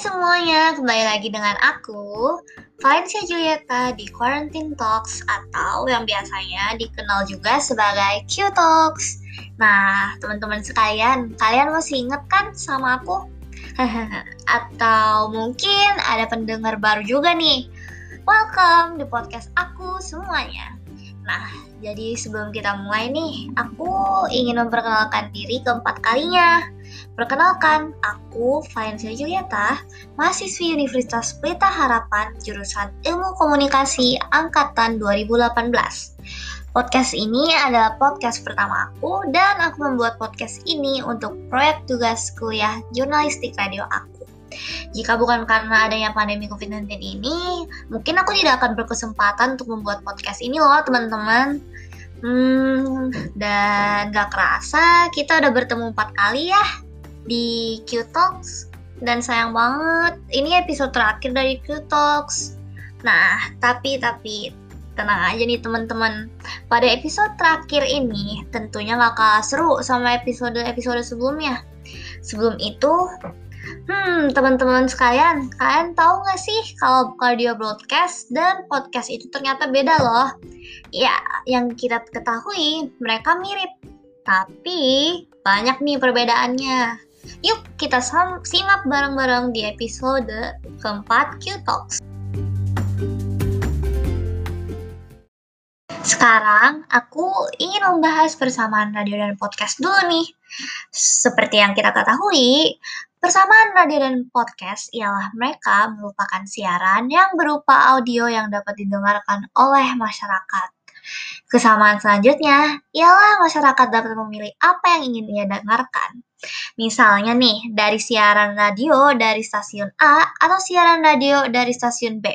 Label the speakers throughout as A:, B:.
A: semuanya, kembali lagi dengan aku, Valencia Julieta di Quarantine Talks atau yang biasanya dikenal juga sebagai Q Talks. Nah, teman-teman sekalian, kalian masih inget kan sama aku? atau mungkin ada pendengar baru juga nih. Welcome di podcast aku semuanya. Nah, jadi sebelum kita mulai nih, aku ingin memperkenalkan diri keempat kalinya. Perkenalkan, aku Valencia Julieta, mahasiswi Universitas Pelita Harapan, jurusan Ilmu Komunikasi Angkatan 2018. Podcast ini adalah podcast pertama aku dan aku membuat podcast ini untuk proyek tugas kuliah jurnalistik radio aku. Jika bukan karena adanya pandemi COVID-19 ini, mungkin aku tidak akan berkesempatan untuk membuat podcast ini loh teman-teman. Hmm, dan gak kerasa kita udah bertemu empat kali ya di Q Talks dan sayang banget ini episode terakhir dari Q Talks. Nah, tapi tapi tenang aja nih teman-teman. Pada episode terakhir ini tentunya gak kalah seru sama episode-episode sebelumnya. Sebelum itu, hmm teman-teman sekalian, kalian tahu gak sih kalau cardio broadcast dan podcast itu ternyata beda loh. Ya, yang kita ketahui mereka mirip, tapi banyak nih perbedaannya. Yuk kita simak bareng-bareng di episode keempat Q Talks. Sekarang aku ingin membahas persamaan radio dan podcast dulu nih. Seperti yang kita ketahui, persamaan radio dan podcast ialah mereka merupakan siaran yang berupa audio yang dapat didengarkan oleh masyarakat. Kesamaan selanjutnya ialah masyarakat dapat memilih apa yang ingin ia dengarkan. Misalnya nih, dari siaran radio dari stasiun A atau siaran radio dari stasiun B.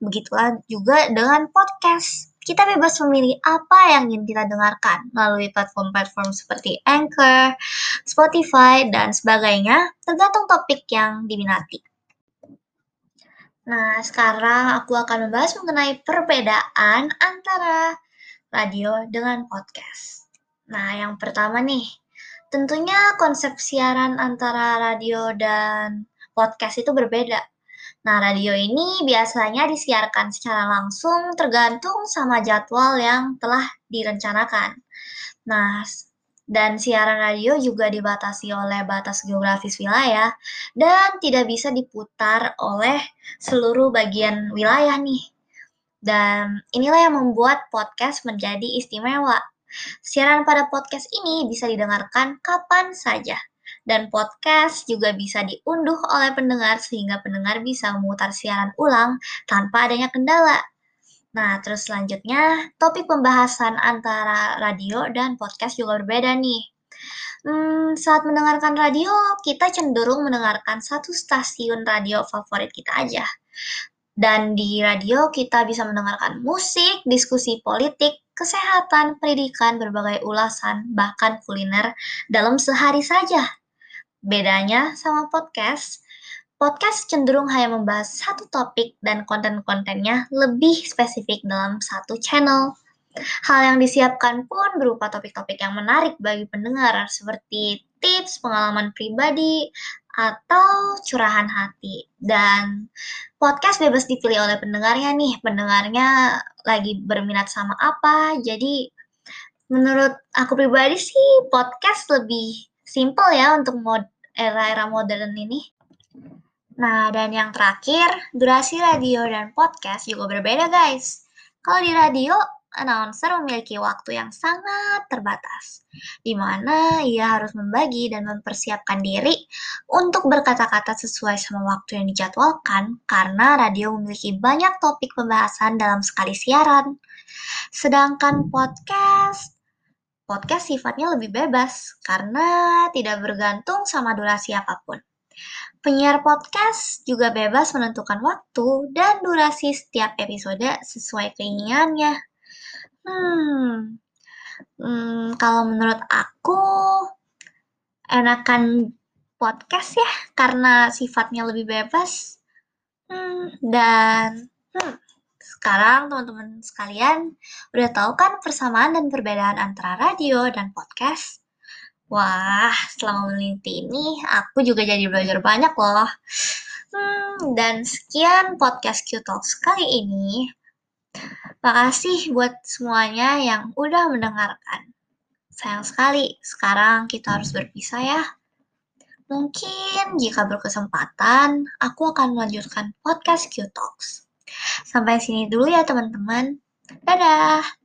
A: Begitulah juga dengan podcast. Kita bebas memilih apa yang ingin kita dengarkan melalui platform-platform seperti Anchor, Spotify, dan sebagainya, tergantung topik yang diminati. Nah, sekarang aku akan membahas mengenai perbedaan antara radio dengan podcast. Nah, yang pertama nih, Tentunya konsep siaran antara radio dan podcast itu berbeda. Nah, radio ini biasanya disiarkan secara langsung tergantung sama jadwal yang telah direncanakan. Nah, dan siaran radio juga dibatasi oleh batas geografis wilayah dan tidak bisa diputar oleh seluruh bagian wilayah nih. Dan inilah yang membuat podcast menjadi istimewa Siaran pada podcast ini bisa didengarkan kapan saja. Dan podcast juga bisa diunduh oleh pendengar sehingga pendengar bisa memutar siaran ulang tanpa adanya kendala. Nah, terus selanjutnya, topik pembahasan antara radio dan podcast juga berbeda nih. Hmm, saat mendengarkan radio, kita cenderung mendengarkan satu stasiun radio favorit kita aja. Dan di radio kita bisa mendengarkan musik, diskusi politik, kesehatan, pendidikan, berbagai ulasan, bahkan kuliner dalam sehari saja. Bedanya sama podcast, podcast cenderung hanya membahas satu topik dan konten-kontennya lebih spesifik dalam satu channel. Hal yang disiapkan pun berupa topik-topik yang menarik bagi pendengar seperti tips, pengalaman pribadi, atau curahan hati. Dan podcast bebas dipilih oleh pendengarnya nih. Pendengarnya lagi berminat sama apa. Jadi menurut aku pribadi sih podcast lebih simple ya untuk mod era-era modern ini. Nah, dan yang terakhir, durasi radio dan podcast juga berbeda guys. Kalau di radio, announcer memiliki waktu yang sangat terbatas, di mana ia harus membagi dan mempersiapkan diri untuk berkata-kata sesuai sama waktu yang dijadwalkan karena radio memiliki banyak topik pembahasan dalam sekali siaran. Sedangkan podcast, podcast sifatnya lebih bebas karena tidak bergantung sama durasi apa pun. Penyiar podcast juga bebas menentukan waktu dan durasi setiap episode sesuai keinginannya. Hmm, hmm, kalau menurut aku enakan podcast ya karena sifatnya lebih bebas. Hmm, dan hmm, sekarang teman-teman sekalian udah tahu kan persamaan dan perbedaan antara radio dan podcast? Wah, selama meneliti ini aku juga jadi belajar banyak loh. Hmm, dan sekian podcast Q Talks kali ini. Makasih buat semuanya yang udah mendengarkan. Sayang sekali, sekarang kita harus berpisah ya. Mungkin jika berkesempatan, aku akan melanjutkan podcast Q Talks. Sampai sini dulu ya teman-teman. Dadah!